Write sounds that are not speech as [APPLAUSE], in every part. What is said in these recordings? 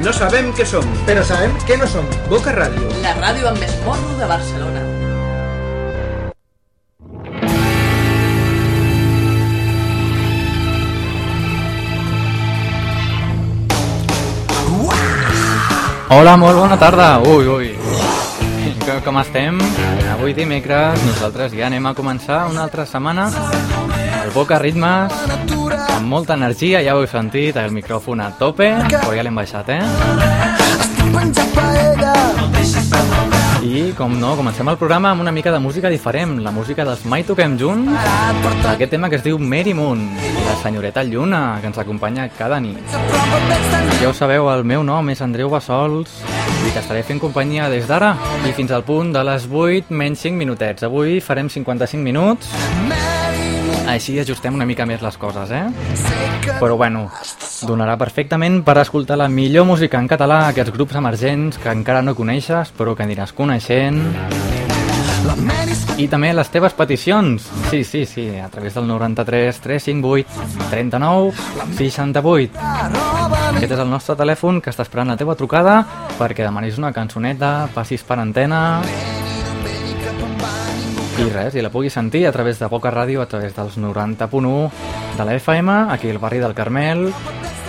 No sabem què som. Però sabem que no som. Boca Ràdio. La ràdio amb més morro de Barcelona. Hola, molt bona tarda. Ui, ui. Com, com estem? Avui dimecres nosaltres ja anem a començar una altra setmana al Boca Ritmes amb molta energia, ja ho heu sentit, el micròfon a tope, però ja l'hem baixat, eh? I, com no, comencem el programa amb una mica de música diferent, la música dels Mai Toquem Junts, aquest tema que es diu Mary Moon, la senyoreta Lluna, que ens acompanya cada nit. Ja ho sabeu, el meu nom és Andreu Bassols i que estaré fent companyia des d'ara i fins al punt de les 8 menys 5 minutets. Avui farem 55 minuts, així ajustem una mica més les coses, eh? Però bueno, donarà perfectament per escoltar la millor música en català, aquests grups emergents que encara no coneixes, però que aniràs coneixent. I també les teves peticions. Sí, sí, sí, a través del 93 358 39 68. Aquest és el nostre telèfon que està esperant la teva trucada perquè demanis una cançoneta, passis per antena... I res, i la puguis sentir a través de Boca Ràdio, a través dels 90.1 de la FM, aquí al barri del Carmel,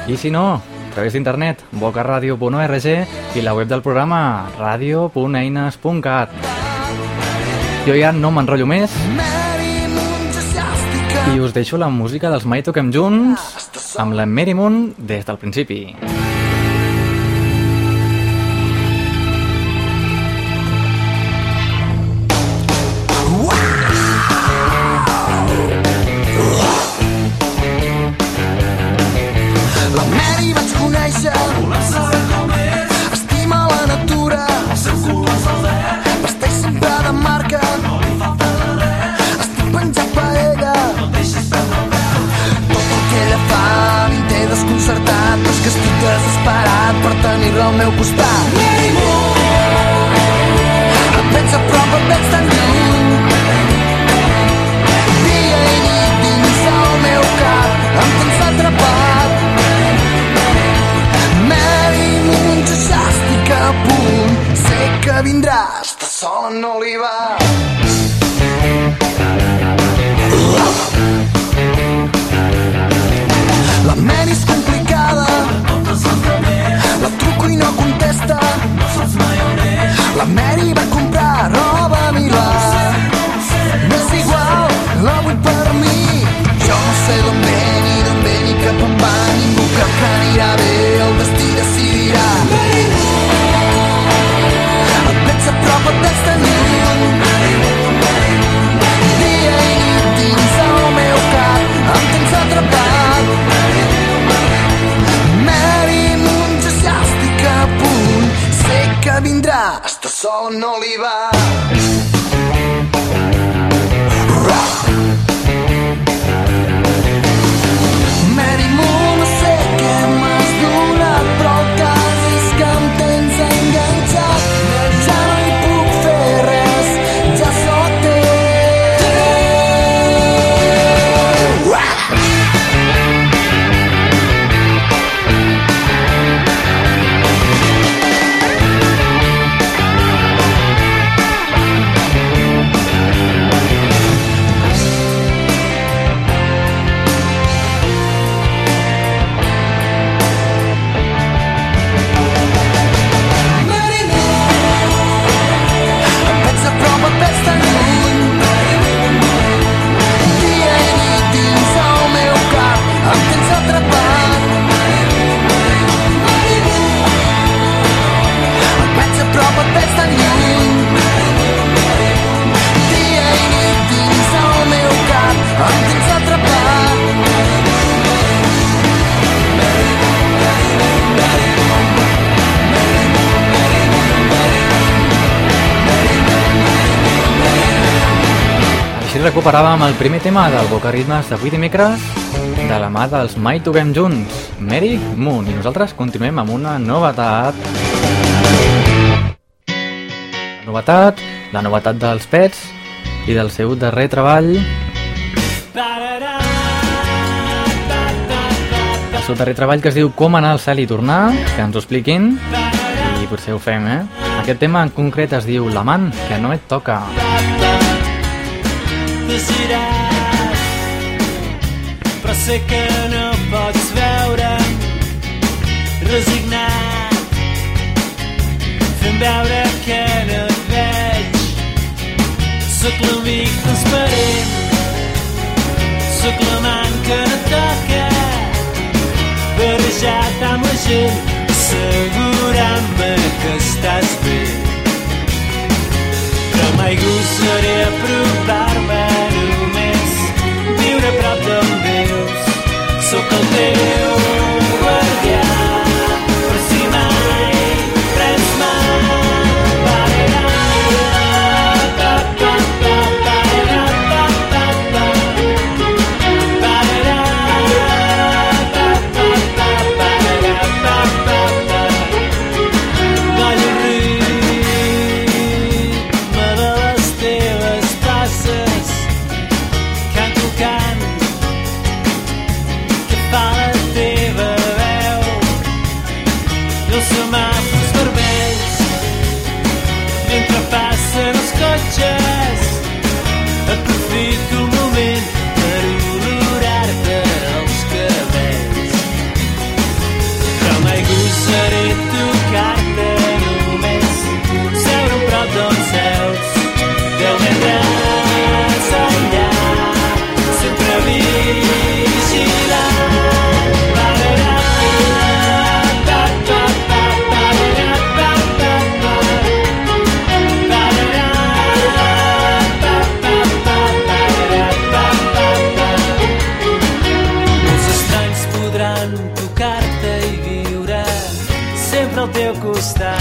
i si no, a través d'internet, bocaradio.org i la web del programa, radio.eines.cat. Jo ja no m'enrotllo més i us deixo la música dels Mai Toquem Junts amb la Mary Moon des del principi. La recuperàvem el primer tema del Boca Ritmes d'avui dimecres de la mà dels Mai Toquem Junts, Mary Moon. I nosaltres continuem amb una novetat. La novetat, la novetat dels pets i del seu darrer treball. És seu darrer treball que es diu Com anar al cel i tornar, que ens ho expliquin i potser ho fem, eh? Aquest tema en concret es diu L'amant que no et toca. Desiràs, però sé que no pots veure resignat. Fent veure que no et veig. Sóc l'amic transparent. Sóc l'amant que no toca. Barrejat amb la gent assegurant-me que estàs bé. Però mai gosaré pra também. Sou canteiro.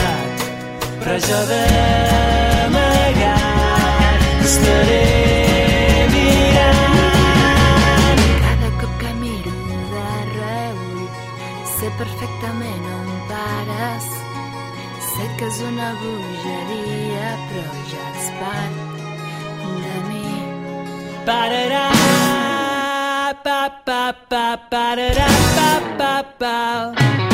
Costat, però jo d'amagat estaré mirant. Cada cop que miro de reull sé perfectament on pares sé que és una bogeria però ja ets part de mi Pararà, pa, pa, pa, pararà, pa, pa, pa. Pararà,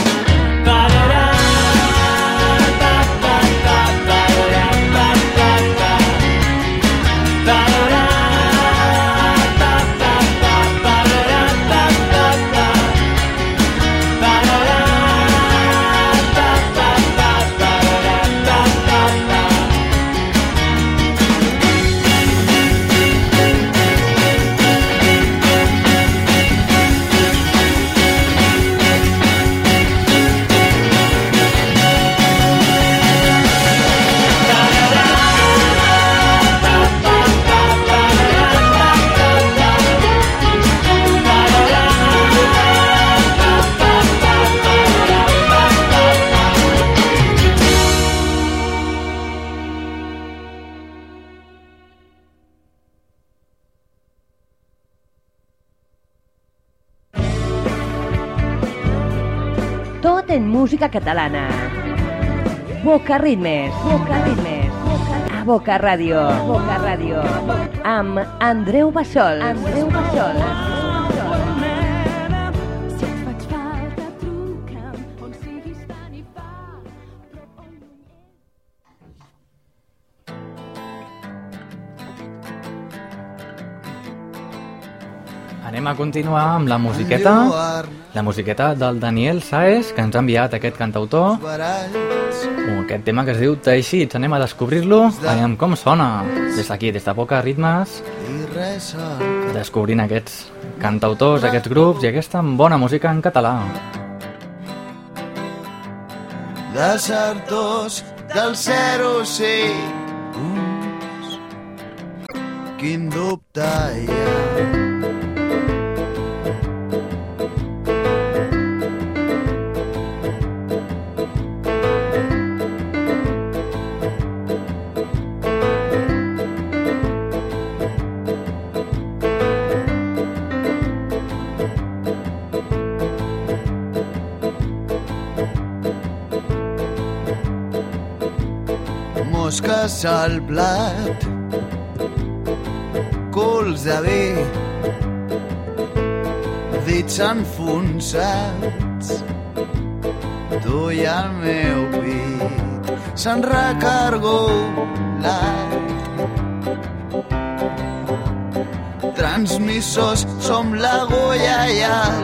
música catalana. Boca Ritmes. Boca Ritmes. A Boca Ràdio. Boca Ràdio. Amb Andreu Bassols. Andreu Bassols. llunyet Anem a continuar amb la musiqueta, la musiqueta del Daniel Saez, que ens ha enviat aquest cantautor, aquest tema que es diu Teixits. Anem a descobrir-lo, veiem com sona. Des d'aquí, des de Boca Ritmes, descobrint aquests cantautors, aquests grups i aquesta bona música en català. Desertors del 06 Quin dubte hi ha mosques al plat, cols de vi, dits enfonsats. Tu i el meu pit s'han recargolat. Transmissors som l'agulla i el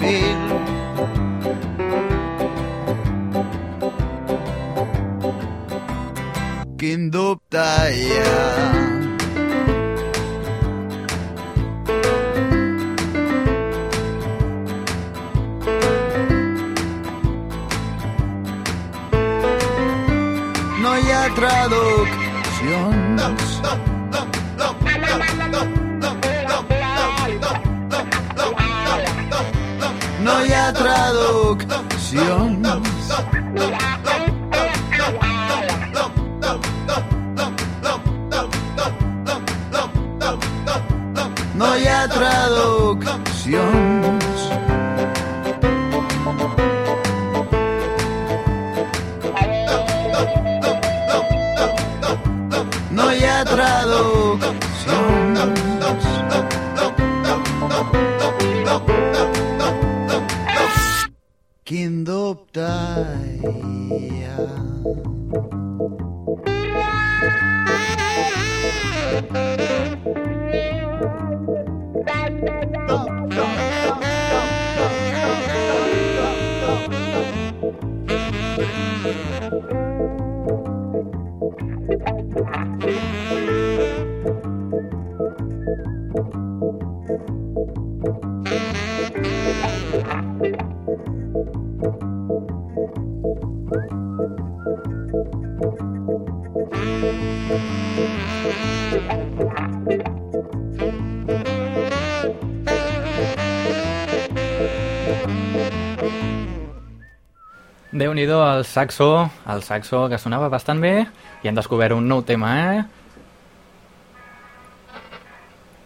fil. Hi ha traduccions. No hi ha nhi el saxo, el saxo que sonava bastant bé i hem descobert un nou tema, eh?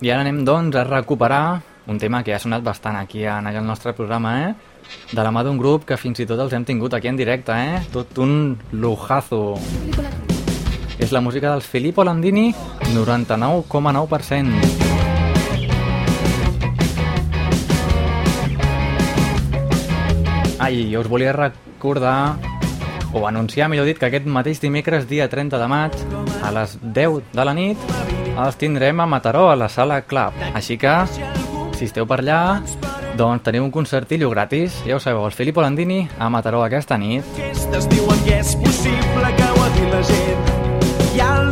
I ara anem, doncs, a recuperar un tema que ha sonat bastant aquí en el nostre programa, eh? De la mà d'un grup que fins i tot els hem tingut aquí en directe, eh? Tot un lujazo. És la música dels Filippo Landini, 99,9%. Jo us volia recordar o anunciar, millor dit, que aquest mateix dimecres, dia 30 de maig, a les 10 de la nit, els tindrem a Mataró, a la sala Club. Així que, si esteu per allà, doncs teniu un concertillo gratis. Ja ho sabeu, el Filippo Landini a Mataró aquesta nit. Aquestes diuen que és possible que ho ha dit la gent. Ha el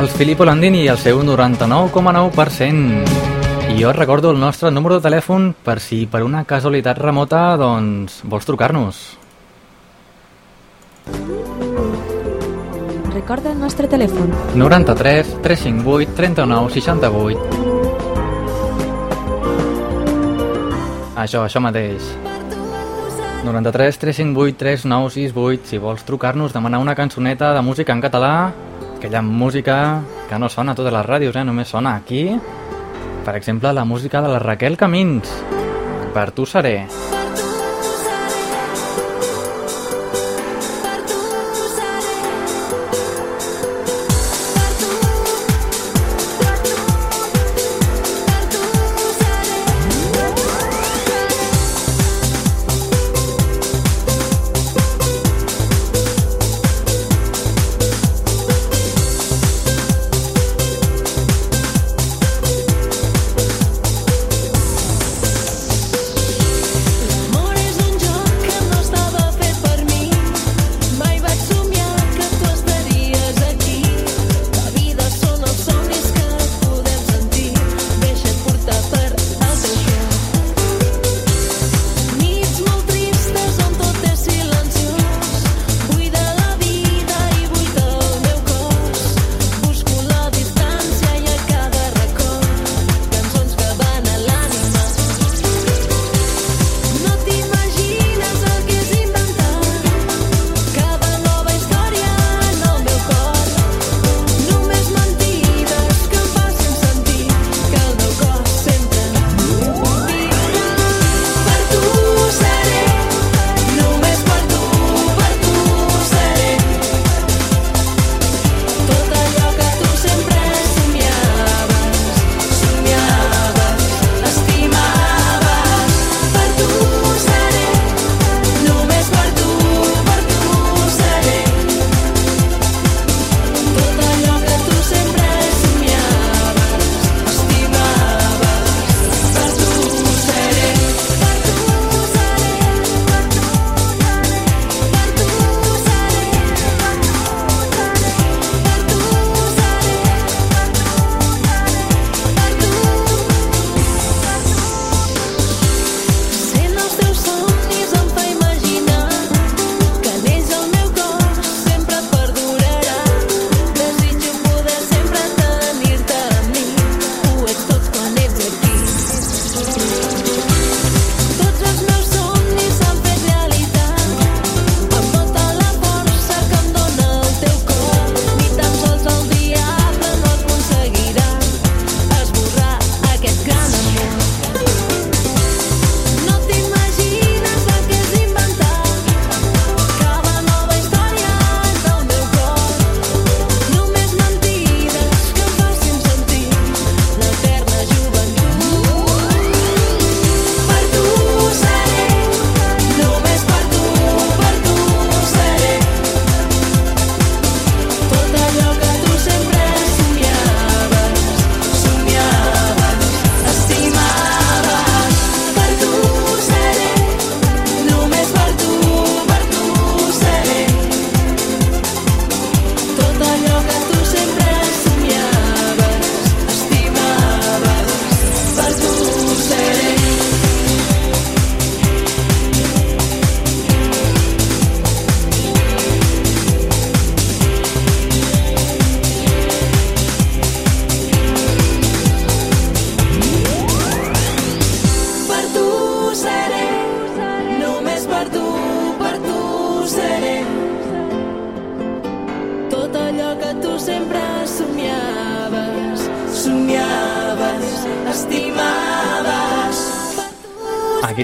els Filippo Landini i el seu 99,9%. I jo recordo el nostre número de telèfon per si per una casualitat remota doncs vols trucar-nos. Recorda el nostre telèfon. 93 358 39 68 Això, això mateix. 93 358 3968 si vols trucar-nos, demanar una cançoneta de música en català, aquella música que no sona a totes les ràdios, eh? només sona aquí. Per exemple, la música de la Raquel Camins. Per tu seré. Aquí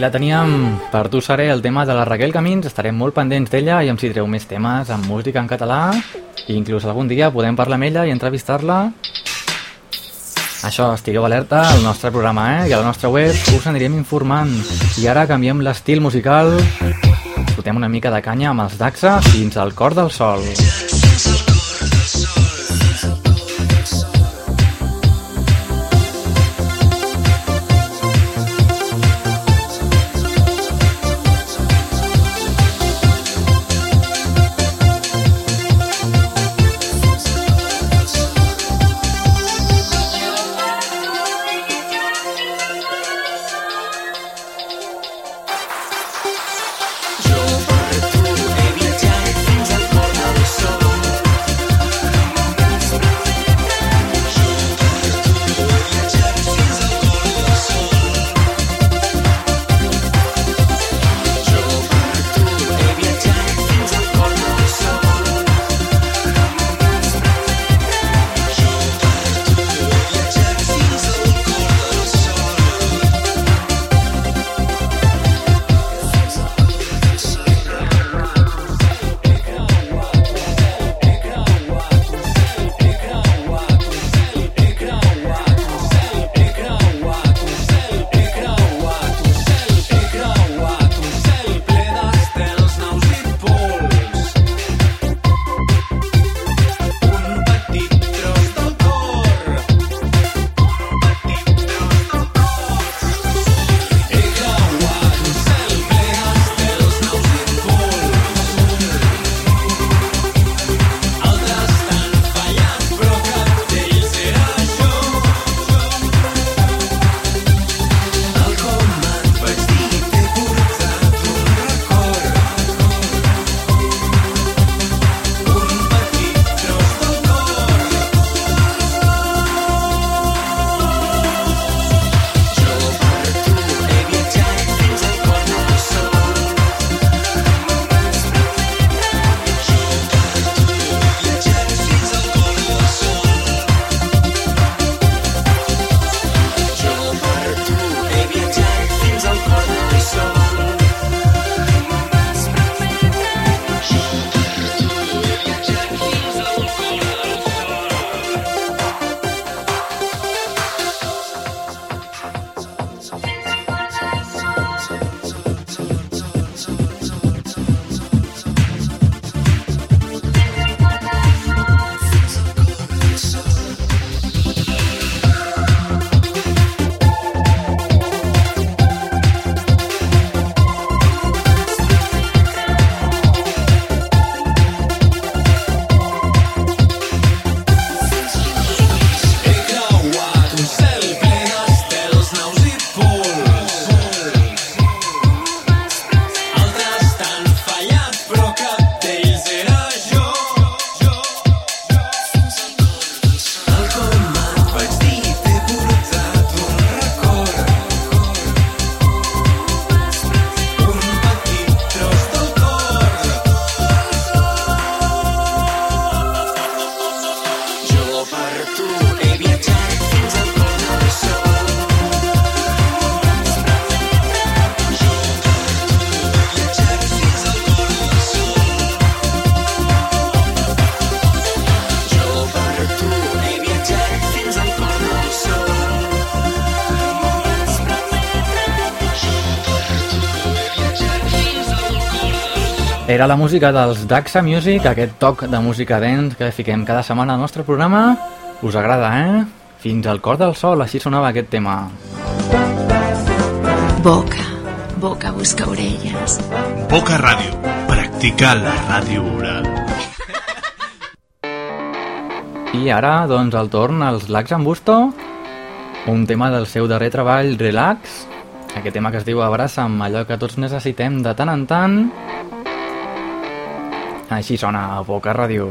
la teníem, per tu seré el tema de la Raquel Camins, estarem molt pendents d'ella i em citreu més temes amb música en català i inclús algun dia podem parlar amb ella i entrevistar-la. Això, estigueu alerta al nostre programa, eh? I a la nostra web us anirem informant. I ara canviem l'estil musical, fotem una mica de canya amb els Daxa fins al cor del sol. Era la música dels Daxa Music, aquest toc de música dents que fiquem cada setmana al nostre programa. Us agrada, eh? Fins al cor del sol, així sonava aquest tema. Boca, boca busca orelles. Boca Ràdio. Practica la ràdio oral. I ara, doncs, el torn als Lacs en Busto, un tema del seu darrer treball, Relax, aquest tema que es diu Abraça'm, allò que tots necessitem de tant en tant. Així sona a Boca Ràdio.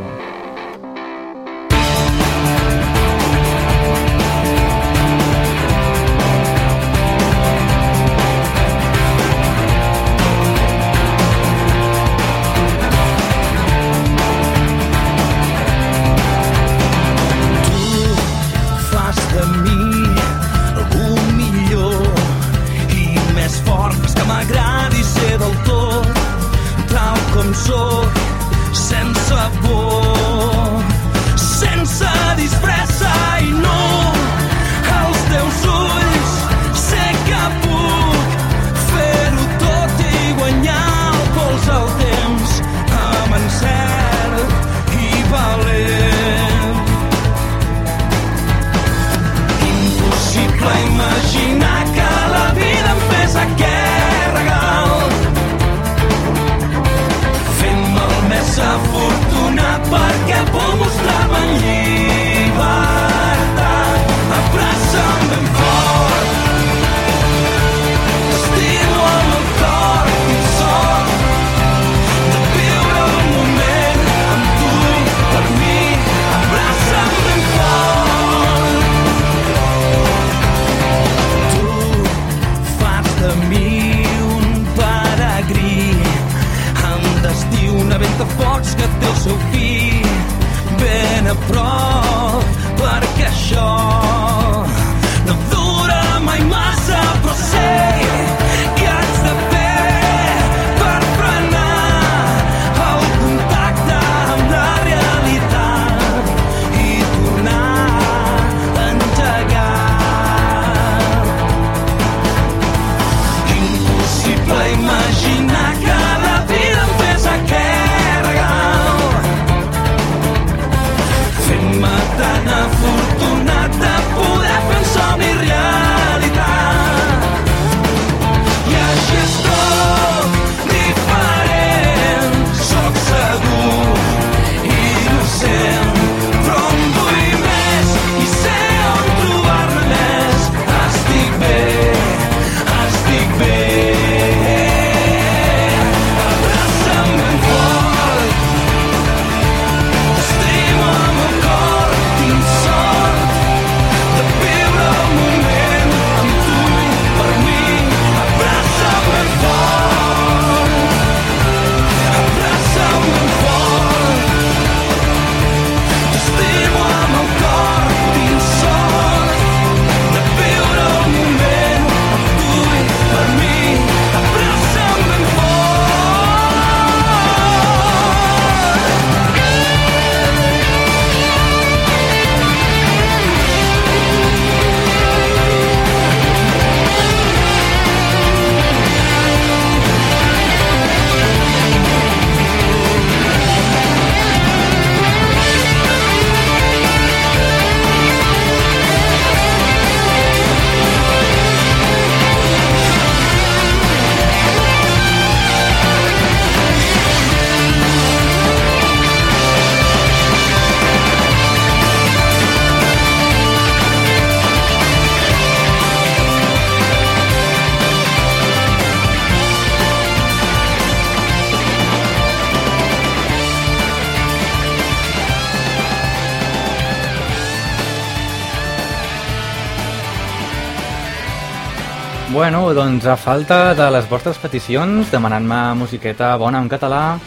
Bueno, doncs a falta de les vostres peticions, demanant-me musiqueta bona en català,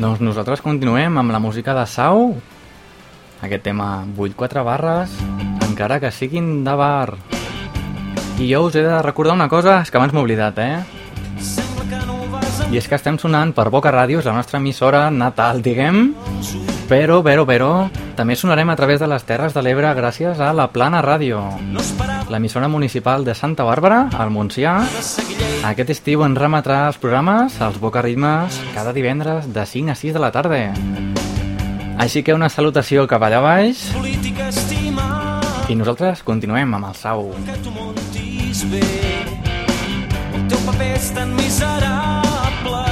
doncs nosaltres continuem amb la música de Sau. Aquest tema, vull quatre barres, encara que siguin de bar. I jo us he de recordar una cosa, és que abans m'he oblidat, eh? I és que estem sonant per Boca Ràdio, és la nostra emissora natal, diguem, però, però, però, també sonarem a través de les Terres de l'Ebre gràcies a la Plana Ràdio, l'emissora municipal de Santa Bàrbara, al Montsià, Aquest estiu ens remetrà els programes, els Boca Ritmes, cada divendres de 5 a 6 de la tarda. Així que una salutació cap allà baix i nosaltres continuem amb el Sau. que tu montis bé. El teu paper és tan miserable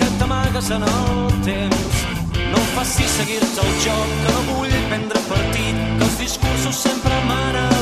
que t'amagues en el temps. No facis seguir-te el joc, que no vull prendre partit, que els discursos sempre m'han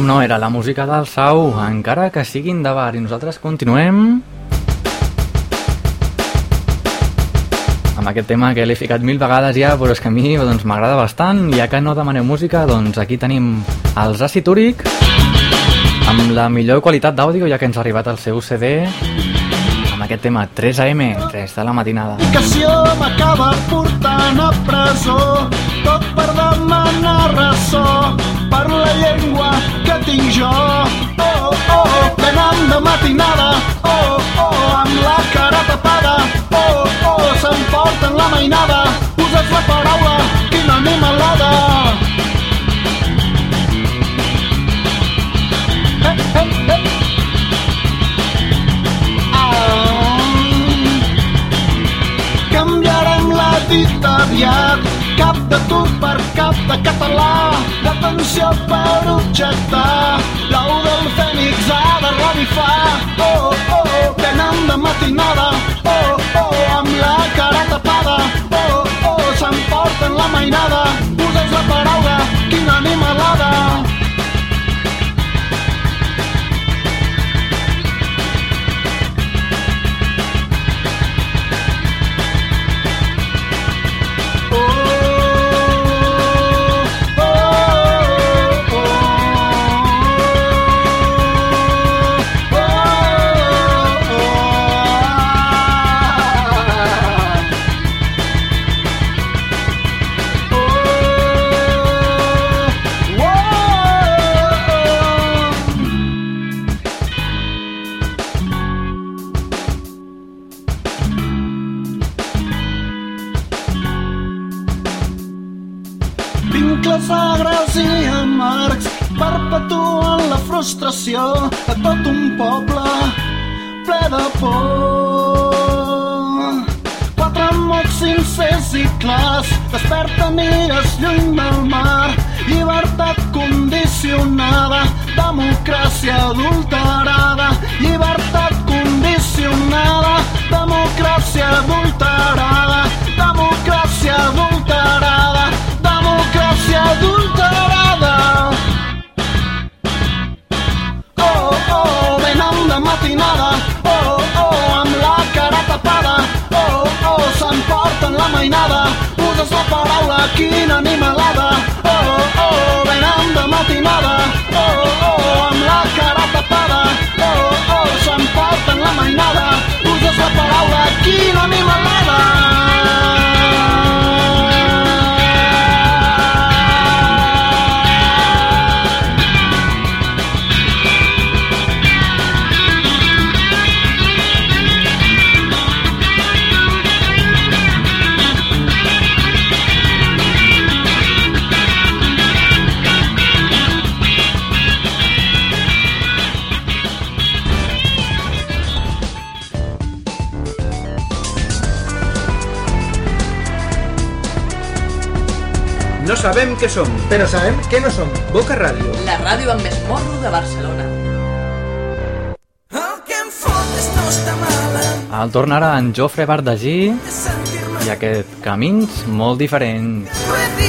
Com no, era la música del Sau, encara que siguin de bar. I nosaltres continuem... amb aquest tema que l'he ficat mil vegades ja, però és que a mi doncs, m'agrada bastant. Ja que no demaneu música, doncs aquí tenim els Acid Úric, amb la millor qualitat d'àudio, ja que ens ha arribat el seu CD, amb aquest tema 3am, 3 de la matinada. Educació m'acaba portant a presó tot per demanar ressò per la llengua que tinc jo. Oh, oh, venen de matinada. Oh, oh, amb la cara tapada. Oh, oh, s'emporten la mainada. Uses la paraula quina animalada. Eh. Canviarem la dita aviat cap de turc per cap de català. D'atenció per objectar l'ou del fènix ha de revifar. Oh, oh, oh, venen de matinada. Oh, oh, amb la cara tapada. Oh, oh, s'emporten la mainada. Uses la paraula quina animalada que som, però sabem que no som. Boca Ràdio. La ràdio amb més morro de Barcelona. El que em fotes no està malament. El tornarà en Jofre Bardagí i aquest Camins molt diferents.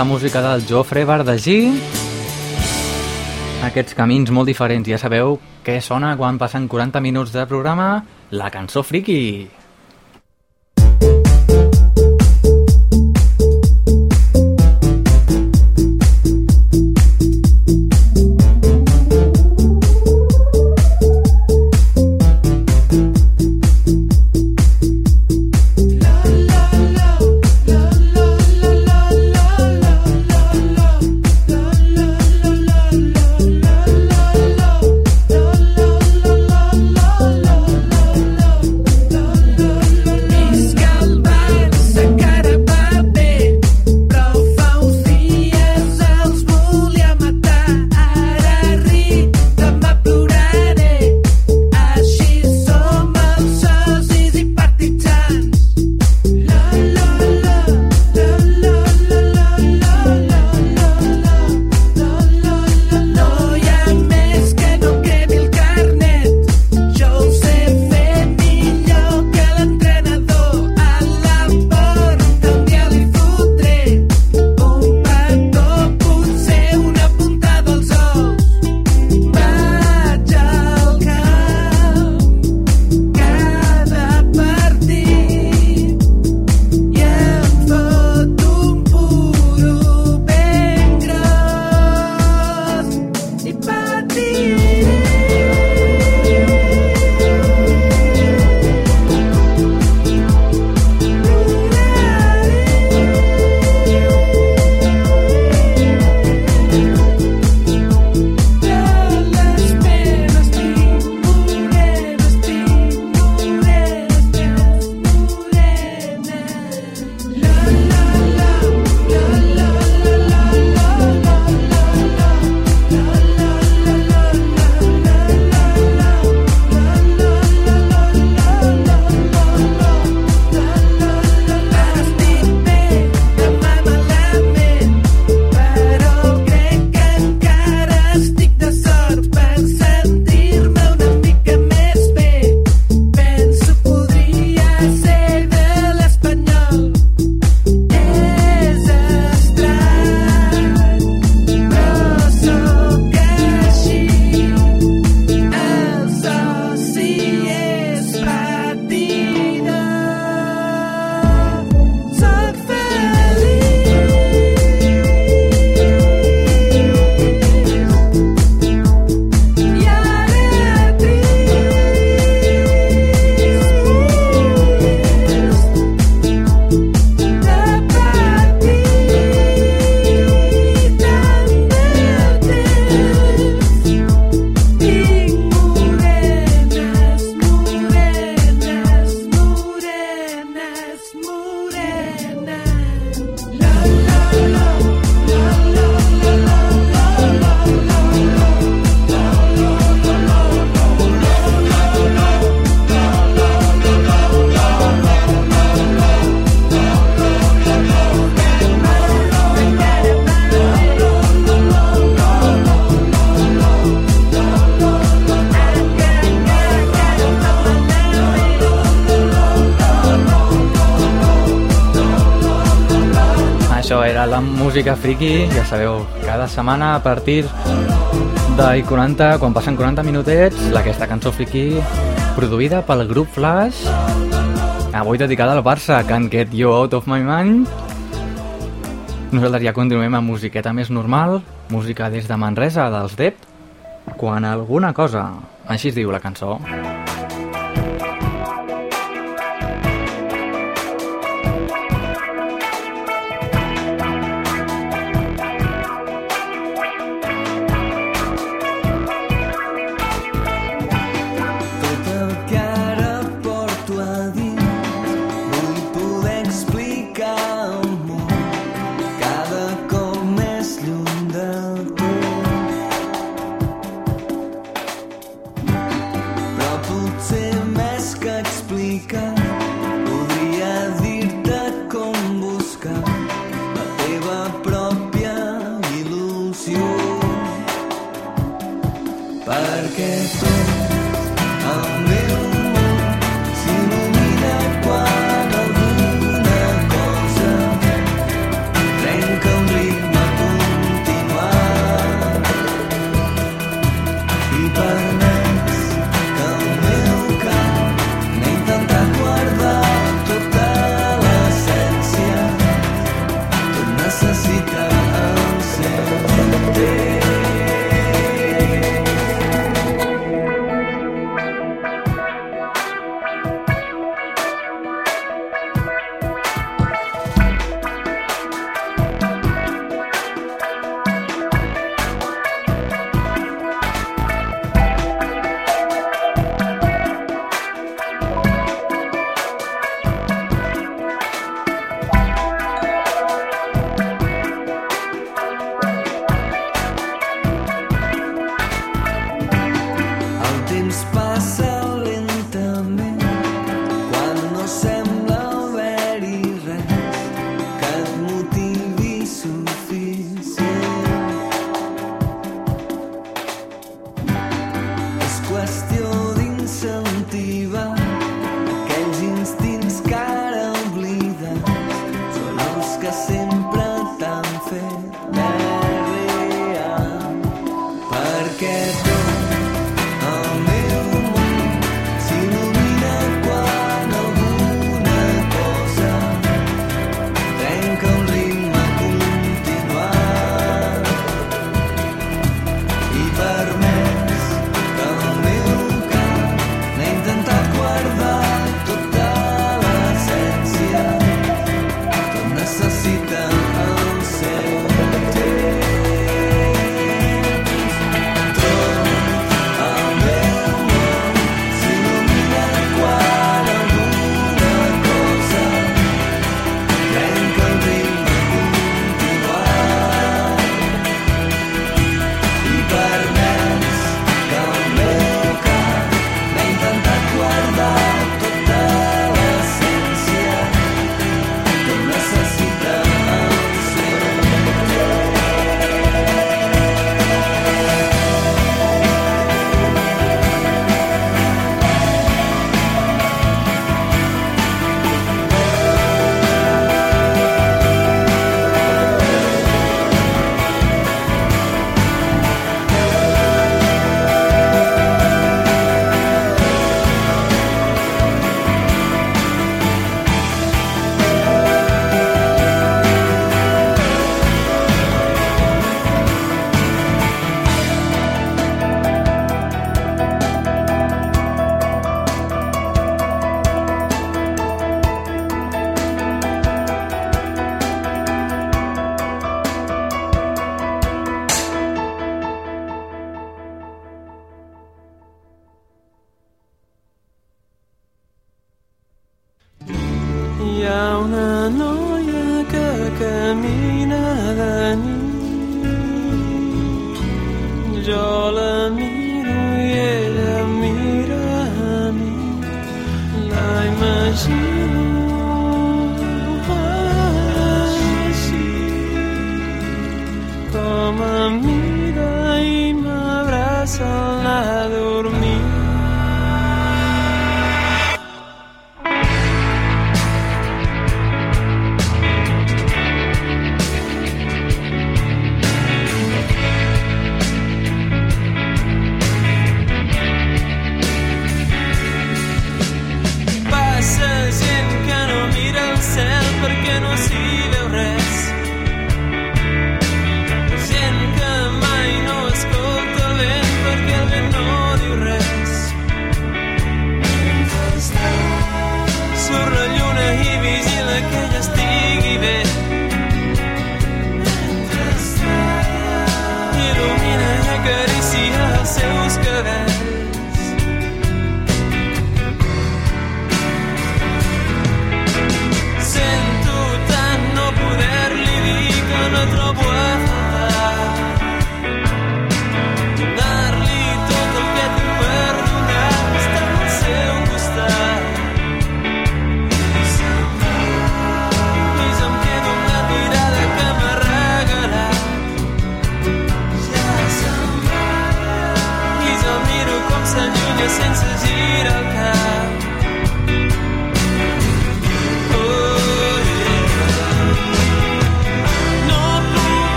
La música del Jofre Bardagí. Aquests camins molt diferents. Ja sabeu què sona quan passen 40 minuts de programa? La cançó friki. Això era la música friki, ja sabeu, cada setmana a partir de 40, quan passen 40 minutets, aquesta cançó friki produïda pel grup Flash, avui dedicada al Barça, Can't Get You Out of My Mind. Nosaltres ja continuem amb musiqueta més normal, música des de Manresa, dels Dept, quan alguna cosa, així es diu la cançó.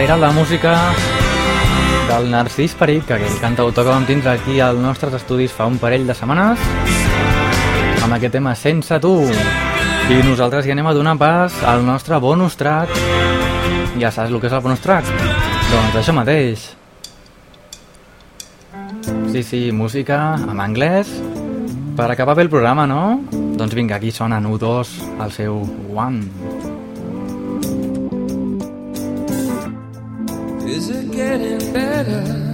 era la música del Narcís Perit, que aquell cantautor que vam tindre aquí als nostres estudis fa un parell de setmanes, amb aquest tema Sense tu. I nosaltres hi anem a donar pas al nostre bonus track. Ja saps el que és el bonus track? Doncs això mateix. Sí, sí, música en anglès. Per acabar bé el programa, no? Doncs vinga, aquí sonen U2 al seu One. getting better.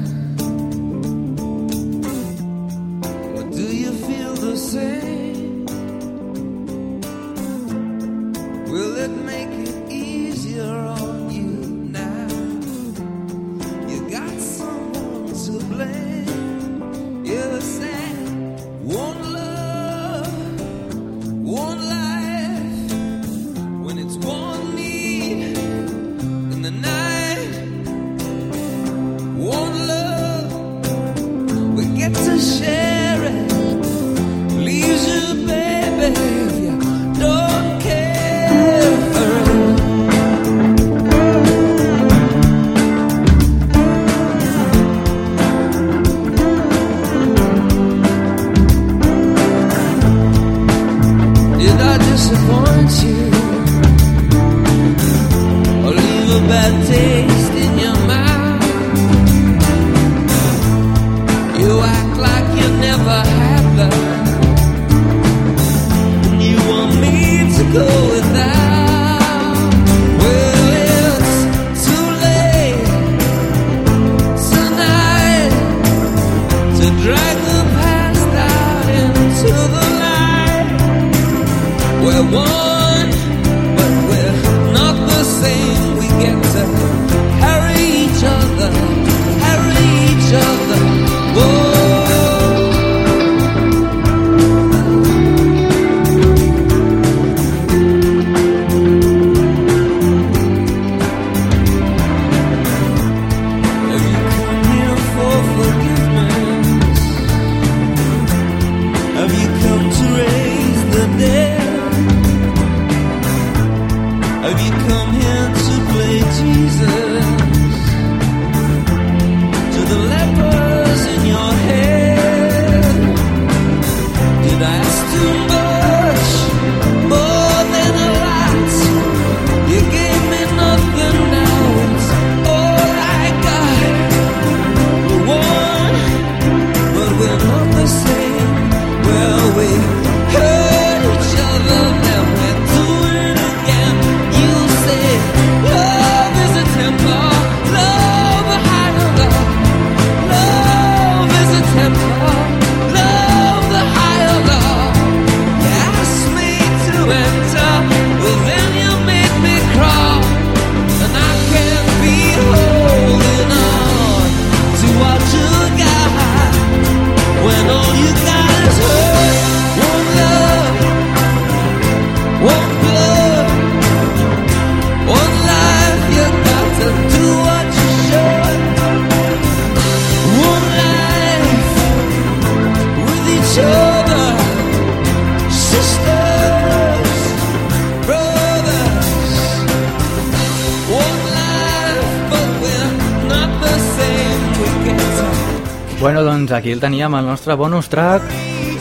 Aquí el teníem, el nostre bonus track.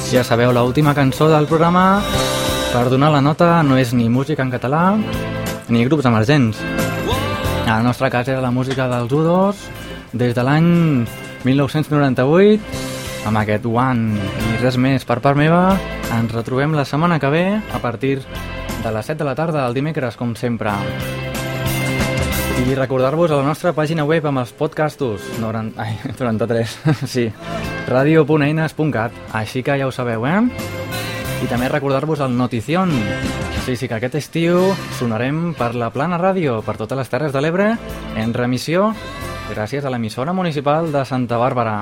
Ja sabeu, l última cançó del programa. Per donar la nota no és ni música en català ni grups emergents. En el nostre cas era la música dels U2 des de l'any 1998 amb aquest One i res més per part meva. Ens retrobem la setmana que ve a partir de les 7 de la tarda del dimecres, com sempre. I recordar-vos a la nostra pàgina web amb els podcastos 90, ai, [LAUGHS] 93, [LAUGHS] sí, radio.eines.cat, així que ja ho sabeu, eh? I també recordar-vos el Notición. Sí, sí, que aquest estiu sonarem per la Plana Ràdio, per totes les Terres de l'Ebre, en remissió, gràcies a l'emissora municipal de Santa Bàrbara.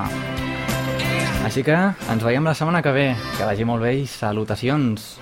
Així que ens veiem la setmana que ve. Que vagi molt bé i salutacions.